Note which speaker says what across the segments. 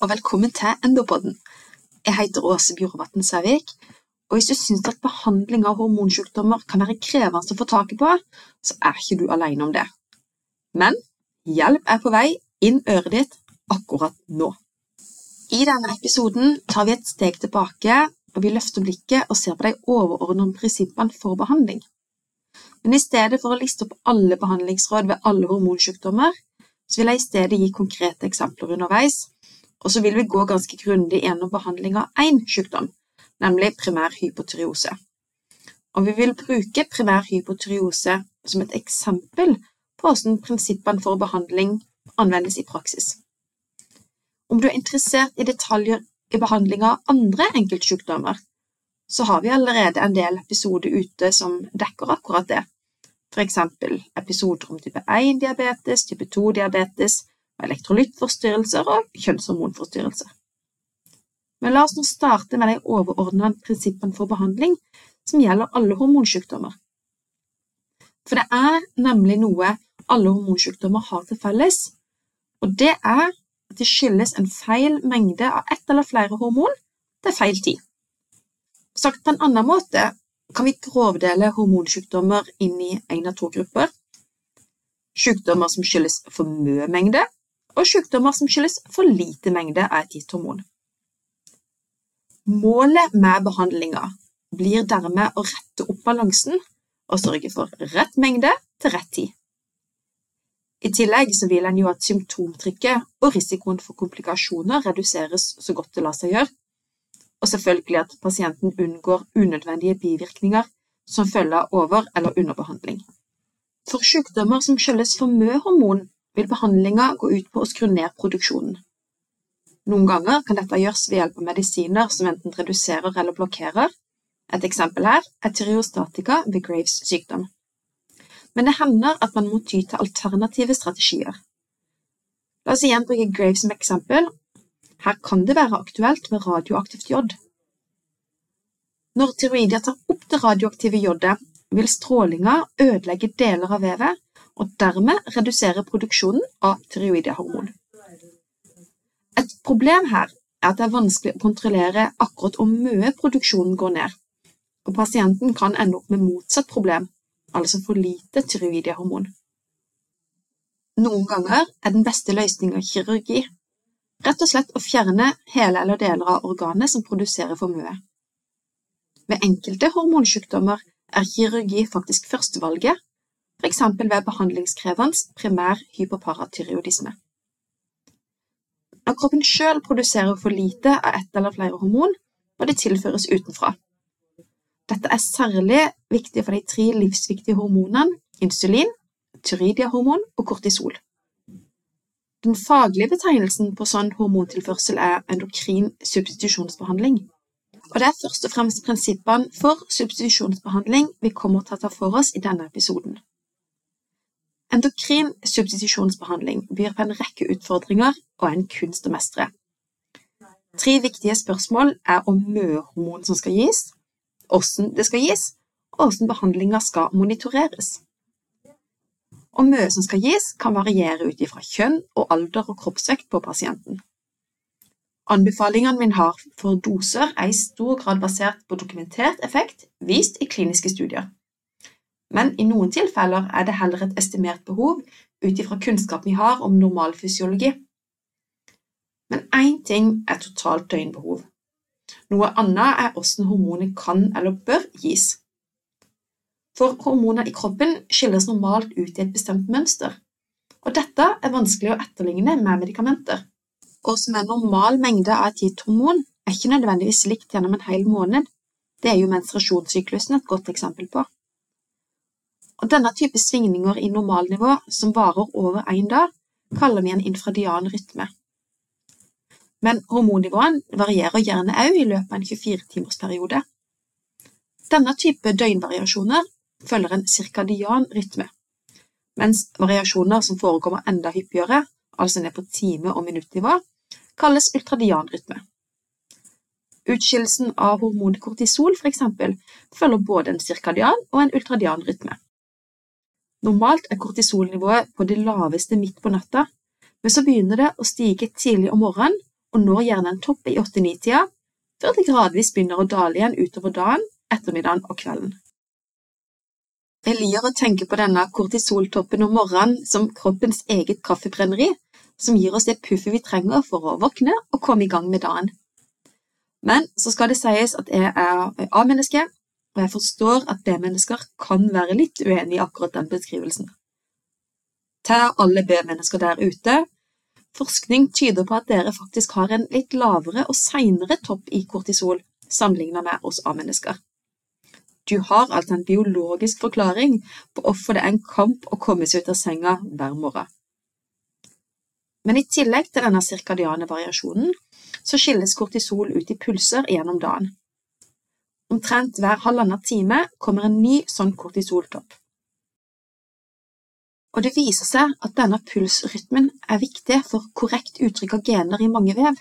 Speaker 1: og velkommen til Endopodden. Jeg heter Åse Bjorvatn Sævik, og hvis du syns at behandling av hormonsykdommer kan være krevende å få tak på, så er ikke du alene om det. Men hjelp er på vei inn øret ditt akkurat nå. I denne episoden tar vi et steg tilbake, og vi løfter blikket og ser på de overordnede prinsippene for behandling. Men i stedet for å liste opp alle behandlingsråd ved alle hormonsykdommer, så vil jeg i stedet gi konkrete eksempler underveis og så vil vi gå ganske grundig gjennom behandling av én sykdom, nemlig primær hypotyreose. Og vi vil bruke primær hypotyreose som et eksempel på hvordan prinsippene for behandling anvendes i praksis. Om du er interessert i detaljer i behandling av andre enkeltsykdommer, så har vi allerede en del episoder ute som dekker akkurat det, eksempel episoder om type 1-diabetes, type 2-diabetes, elektrolyttforstyrrelser og kjønnshormonforstyrrelser. Men la oss nå starte med de overordnede prinsippene for behandling som gjelder alle hormonsykdommer. For det er nemlig noe alle hormonsykdommer har til felles, og det er at de skyldes en feil mengde av ett eller flere hormon til feil tid. Sagt på en annen måte kan vi grovdele hormonsykdommer inn i én av to grupper. Sykdommer som skyldes for mye mengde, og sykdommer som skyldes for lite mengde av et gitt hormon. Målet med behandlinga blir dermed å rette opp balansen og sørge for rett mengde til rett tid. I tillegg vil en jo at symptomtrykket og risikoen for komplikasjoner reduseres så godt det lar seg gjøre, og selvfølgelig at pasienten unngår unødvendige bivirkninger som følger over- eller underbehandling. For sykdommer som skyldes for mye hormon, vil behandlinga gå ut på å skru ned produksjonen. Noen ganger kan dette gjøres ved hjelp av medisiner som enten reduserer eller blokkerer. Et eksempel her er tyriostatika ved Graves sykdom. Men det hender at man må ty til alternative strategier. La oss igjen bruke Graves som eksempel. Her kan det være aktuelt med radioaktivt jod. Når tyroidia tar opp det radioaktive jodet, vil strålinga ødelegge deler av vevet og dermed redusere produksjonen av tyroidehormon. Et problem her er at det er vanskelig å kontrollere akkurat hvor mye produksjonen går ned, og pasienten kan ende opp med motsatt problem, altså for lite tyroidehormon. Noen ganger er den beste løsninga kirurgi, rett og slett å fjerne hele eller deler av organet som produserer for mye. Ved enkelte hormonsykdommer er kirurgi faktisk førstevalget, f.eks. ved behandlingskrevende primær hyperparatyreodisme. Når kroppen selv produserer for lite av ett eller flere hormon, må det tilføres utenfra. Dette er særlig viktig for de tre livsviktige hormonene insulin, tyridiahormon og kortisol. Den faglige betegnelsen på sånn hormontilførsel er endokrin substitusjonsbehandling. Og det er først og fremst prinsippene for substitusjonsbehandling vi kommer til å ta for oss i denne episoden. Endokrin substitusjonsbehandling byr på en rekke utfordringer og en kunst å mestre. Tre viktige spørsmål er om møhormon som skal gis, hvordan det skal gis, og hvordan behandlinga skal monitoreres. Og mye som skal gis, kan variere ut ifra kjønn og alder og kroppsvekt på pasienten. Anbefalingene min har for doser er i stor grad basert på dokumentert effekt vist i kliniske studier men i noen tilfeller er det heller et estimert behov ut ifra kunnskapen vi har om normalfysiologi. Men én ting er totalt døgnbehov. Noe annet er hvordan hormonet kan eller bør gis. For hormoner i kroppen skilles normalt ut i et bestemt mønster, og dette er vanskelig å etterligne med medikamenter. Hva som er normal mengde av et gitt hormon, er ikke nødvendigvis likt gjennom en hel måned. Det er jo menstruasjonssyklusen et godt eksempel på. Og denne type svingninger i normalnivå som varer over én dag, kaller vi en infradian rytme. Men hormonnivåene varierer gjerne også i løpet av en 24-timersperiode. Denne type døgnvariasjoner følger en cirkadian rytme, mens variasjoner som forekommer enda hyppigere, altså ned på time- og minuttnivå, kalles ultradian rytme. Utskillelsen av hormonet kortisol eksempel, følger både en cirkadian og en ultradian rytme. Normalt er kortisolnivået på det laveste midt på natta, men så begynner det å stige tidlig om morgenen og når gjerne en topp i 8-9-tida, før det gradvis begynner å dale igjen utover dagen, ettermiddagen og kvelden. Jeg liker å tenke på denne kortisoltoppen om morgenen som kroppens eget kaffebrenneri, som gir oss det puffet vi trenger for å våkne og komme i gang med dagen. Men så skal det sies at jeg er A-menneske, og jeg forstår at B-mennesker kan være litt uenig i akkurat den beskrivelsen. Til alle B-mennesker der ute, forskning tyder på at dere faktisk har en litt lavere og seinere topp i kortisol sammenlignet med oss A-mennesker. Du har altså en biologisk forklaring på hvorfor det er en kamp å komme seg ut av senga hver morgen. Men i tillegg til denne sirkadiane variasjonen, så skilles kortisol ut i pulser gjennom dagen. Omtrent hver halvannen time kommer en ny sånn kortisoltopp. Og det viser seg at denne pulsrytmen er viktig for korrekt uttrykk av gener i mange vev.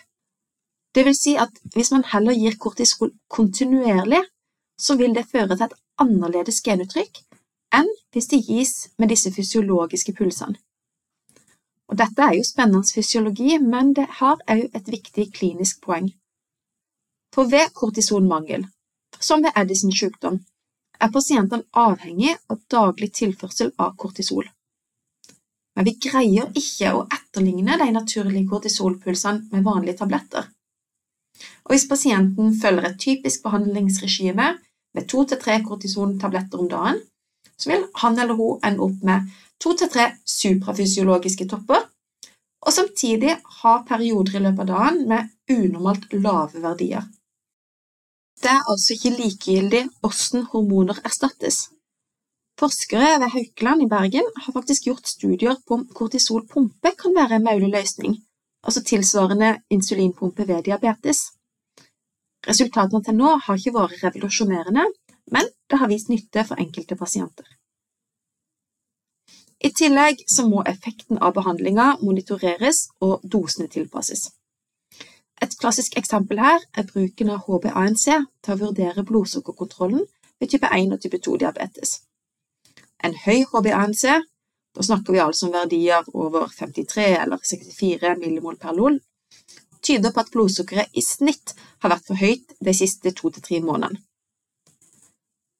Speaker 1: Det vil si at hvis man heller gir kortisol kontinuerlig, så vil det føre til et annerledes genuttrykk enn hvis det gis med disse fysiologiske pulsene. Og dette er jo spennende fysiologi, men det har òg et viktig klinisk poeng. For ved kortisonmangel, som ved Addisons sykdom, er pasientene avhengig av daglig tilførsel av kortisol. Men vi greier ikke å etterligne de naturlige kortisolpulsene med vanlige tabletter. Og hvis pasienten følger et typisk behandlingsregime med to til tre kortisontabletter om dagen, så vil han eller hun ende opp med to til tre suprafysiologiske topper, og samtidig ha perioder i løpet av dagen med unormalt lave verdier. Det er altså ikke likegyldig hvordan hormoner erstattes. Forskere ved Haukeland i Bergen har faktisk gjort studier på om kortisolpumpe kan være en mulig løsning, altså tilsvarende insulinpumpe ved diabetes. Resultatene til nå har ikke vært revolusjonerende, men det har vist nytte for enkelte pasienter. I tillegg må effekten av behandlinga monitoreres og dosene tilpasses. Et klassisk eksempel her er bruken av HbA1c til å vurdere blodsukkerkontrollen ved type 1 og type 2-diabetes. En høy HbA1c, da snakker vi altså om verdier over 53 eller 64 millimol per lol, tyder på at blodsukkeret i snitt har vært for høyt de siste to til tre månedene.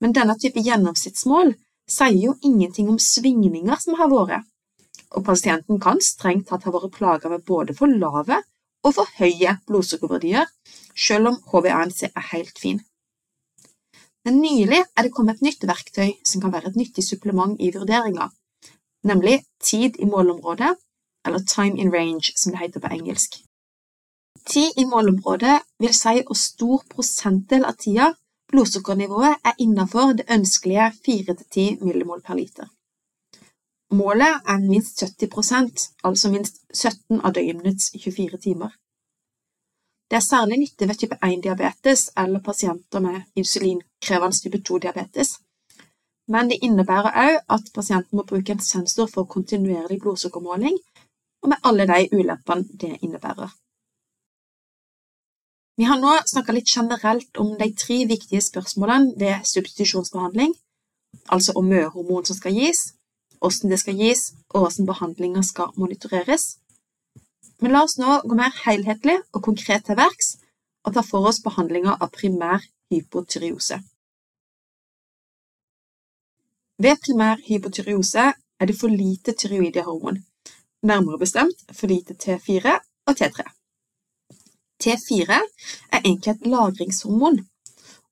Speaker 1: Men denne type gjennomsnittsmål sier jo ingenting om svingninger som har vært, og pasienten kan strengt tatt ha vært plaga med både for lave og for høye blodsukkerverdier, selv om HbA1c er helt fin. Men nylig er det kommet et nytt verktøy som kan være et nyttig supplement i vurderinga, nemlig tid i målområdet, eller time in range, som det heter på engelsk. Tid i målområdet vil si hvor stor prosentdel av tida blodsukkernivået er innenfor det ønskelige 4–10 millimol per liter. Målet er minst 70% altså minst 17 av døgnets 24 timer. Det er særlig nyttig ved type 1-diabetes eller pasienter med insulinkrevende type 2-diabetes, men det innebærer også at pasienten må bruke en sensor for kontinuerlig blodsukkermåling, og med alle de ulempene det innebærer. Vi har nå snakka litt generelt om de tre viktige spørsmålene ved substitusjonsbehandling, altså om mye som skal gis, hvordan det skal gis, og hvordan behandlinga skal monitoreres. Men la oss nå gå mer helhetlig og konkret til verks og ta for oss behandlinga av primær hypotyreose. Ved primær hypotyreose er det for lite tyreoidehormon, nærmere bestemt for lite T4 og T3. T4 er egentlig et lagringshormon,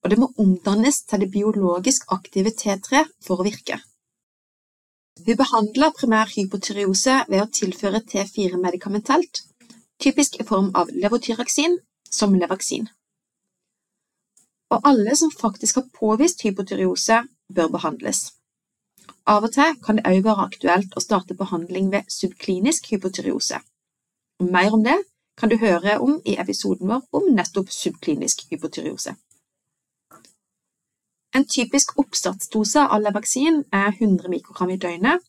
Speaker 1: og det må omdannes til det biologisk aktive T3 for å virke. Vi behandler primær hypotyreose ved å tilføre T4 medikamentelt, typisk i form av levotyraksin som Levaksin. Og alle som faktisk har påvist hypotyreose, bør behandles. Av og til kan det òg være aktuelt å starte behandling ved subklinisk hypotyreose. Mer om det kan du høre om i episoden vår om nettopp subklinisk hypotyreose. En typisk oppstartsdose av Levaksin er 100 mikrogram i døgnet.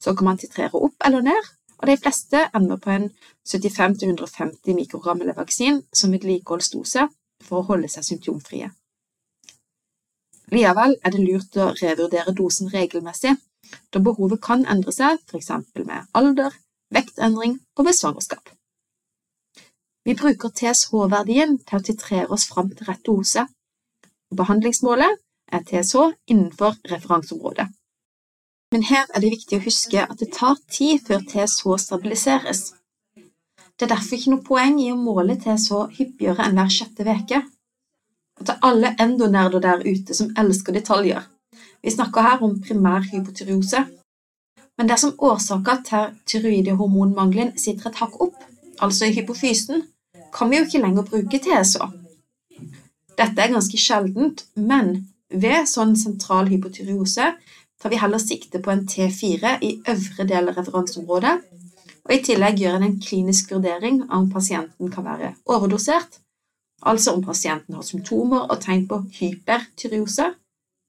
Speaker 1: Så kan man titrere opp eller ned, og de fleste ender på en 75-150 mikrogram Levaksin som vedlikeholdsdose for å holde seg symptomfrie. Likevel er det lurt å revurdere dosen regelmessig, da behovet kan endre seg, f.eks. med alder, vektendring og ved svangerskap. Vi bruker TSH-verdien til å titrere oss fram til rett dose, behandlingsmålet TSH innenfor referanseområdet. Men her er det viktig å huske at det tar tid før TSH stabiliseres. Det er derfor ikke noe poeng i å måle TSH hyppigere enn hver sjette uke. Og til alle endonerder der ute som elsker detaljer, vi snakker her om primær hypotyreose. Men dersom årsaka til tyroidehormonmangelen sitter et hakk opp, altså i hypofysen, kan vi jo ikke lenger bruke TSH. Dette er ganske sjeldent, men ved sånn sentral hypotyreose tar vi heller sikte på en T4 i øvre del av referanseområdet, og i tillegg gjør en en klinisk vurdering av om pasienten kan være overdosert, altså om pasienten har symptomer og tegn på hypertyreose,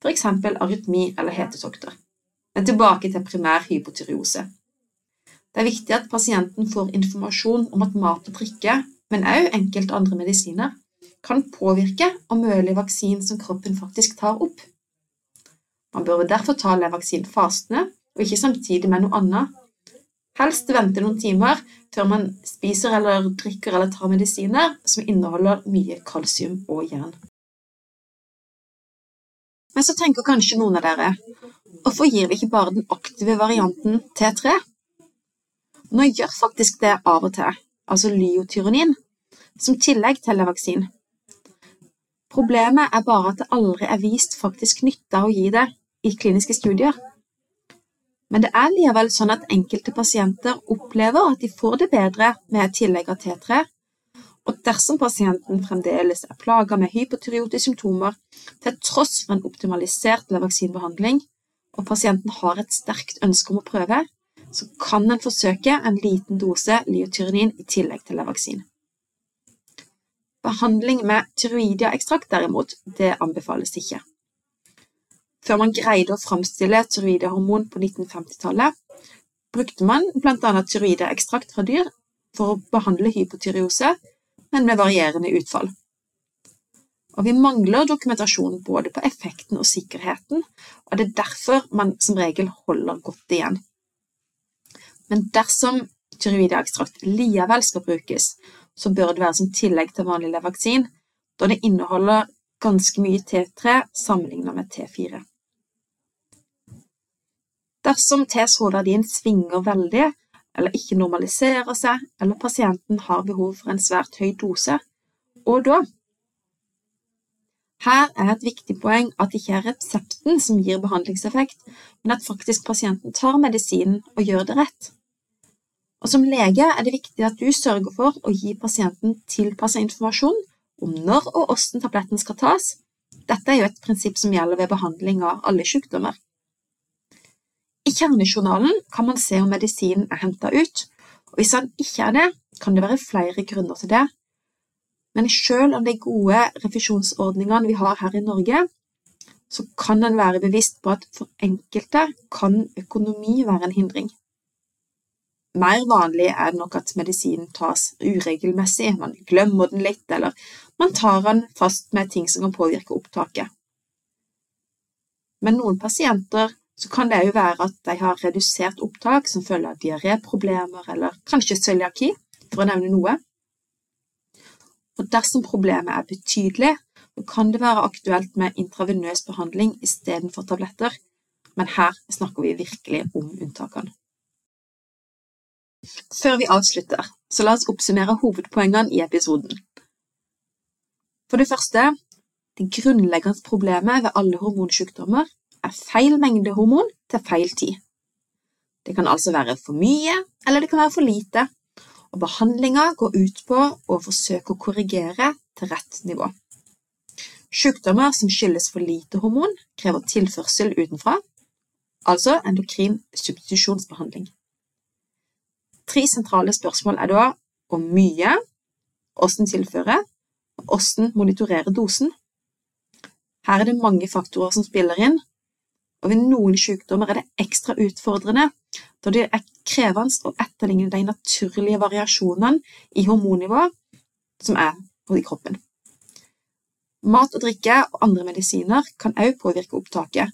Speaker 1: f.eks. arytmi eller hetetokter. Men tilbake til primær hypotyreose. Det er viktig at pasienten får informasjon om at mat og drikke, men også enkelte andre medisiner, kan påvirke om mulig vaksinen som kroppen faktisk tar opp. Man bør derfor ta Levaksin fastende, og ikke samtidig med noe annet. Helst vente noen timer før man spiser eller drikker eller tar medisiner som inneholder mye kalsium og jern. Men så tenker kanskje noen av dere hvorfor gir vi ikke bare den aktive varianten T3? Nå gjør faktisk det av og til, altså lyotyronin, som tillegg til Levaksin. Problemet er bare at det aldri er vist faktisk nytte av å gi det i kliniske studier. Men det er likevel sånn at enkelte pasienter opplever at de får det bedre med et tillegg av T3, og dersom pasienten fremdeles er plaga med hypotyreotiske symptomer til tross for en optimalisert levaksinbehandling, og pasienten har et sterkt ønske om å prøve, så kan en forsøke en liten dose liotyrenin i tillegg til levaksin. Behandling med tyroidiaekstrakt derimot, det anbefales ikke. Før man greide å framstille tyroidehormon på 1950-tallet, brukte man bl.a. tyroideekstrakt fra dyr for å behandle hypotyreose men med varierende utfall. Og vi mangler dokumentasjon både på effekten og sikkerheten, og det er derfor man som regel holder godt igjen. Men dersom tyroideekstrakt likevel skal brukes, så bør det være som tillegg til vanlig levaksin, da det inneholder ganske mye T3 sammenlignet med T4. Dersom TSH-verdien svinger veldig, eller ikke normaliserer seg, eller pasienten har behov for en svært høy dose, og da Her er et viktig poeng at det ikke er resepten som gir behandlingseffekt, men at faktisk pasienten tar medisinen og gjør det rett. Og Som lege er det viktig at du sørger for å gi pasienten tilpasset informasjon om når og hvordan tabletten skal tas. Dette er jo et prinsipp som gjelder ved behandling av alle sykdommer. I kjernejournalen kan man se om medisinen er henta ut, og hvis den ikke er det, kan det være flere grunner til det. Men selv om de gode refusjonsordningene vi har her i Norge, så kan en være bevisst på at for enkelte kan økonomi være en hindring. Mer vanlig er det nok at medisinen tas uregelmessig, man glemmer den litt, eller man tar den fast med ting som kan påvirke opptaket. Men noen pasienter så kan det òg være at de har redusert opptak som følge av diaréproblemer eller kanskje cøliaki, for å nevne noe. Og dersom problemet er betydelig, så kan det være aktuelt med intravenøs behandling istedenfor tabletter, men her snakker vi virkelig om unntakene. Før vi avslutter, så la oss oppsummere hovedpoengene i episoden. For det første, det grunnleggende problemet ved alle hormonsykdommer er feil mengde hormon til feil tid. Det kan altså være for mye, eller det kan være for lite, og behandlinga går ut på å forsøke å korrigere til rett nivå. Sykdommer som skyldes for lite hormon, krever tilførsel utenfra, altså endokrin substitusjonsbehandling. Tre sentrale spørsmål er da hvor mye, hvordan tilføre, og hvordan monitorere dosen. Her er det mange faktorer som spiller inn, og ved noen sykdommer er det ekstra utfordrende, da det er krevende å etterligne de naturlige variasjonene i hormonnivå som er i kroppen. Mat og drikke og andre medisiner kan også påvirke opptaket,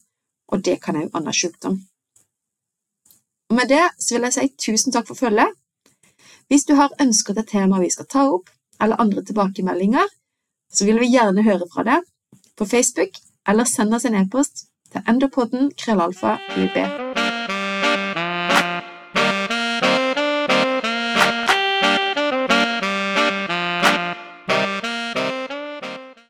Speaker 1: og det kan også annen sykdom. Og med det så vil jeg si tusen takk for følget. Hvis du har ønsker til tema vi skal ta opp, eller andre tilbakemeldinger, så vil vi gjerne høre fra deg på Facebook, eller send oss en e-post til endopodden krøllalfa ub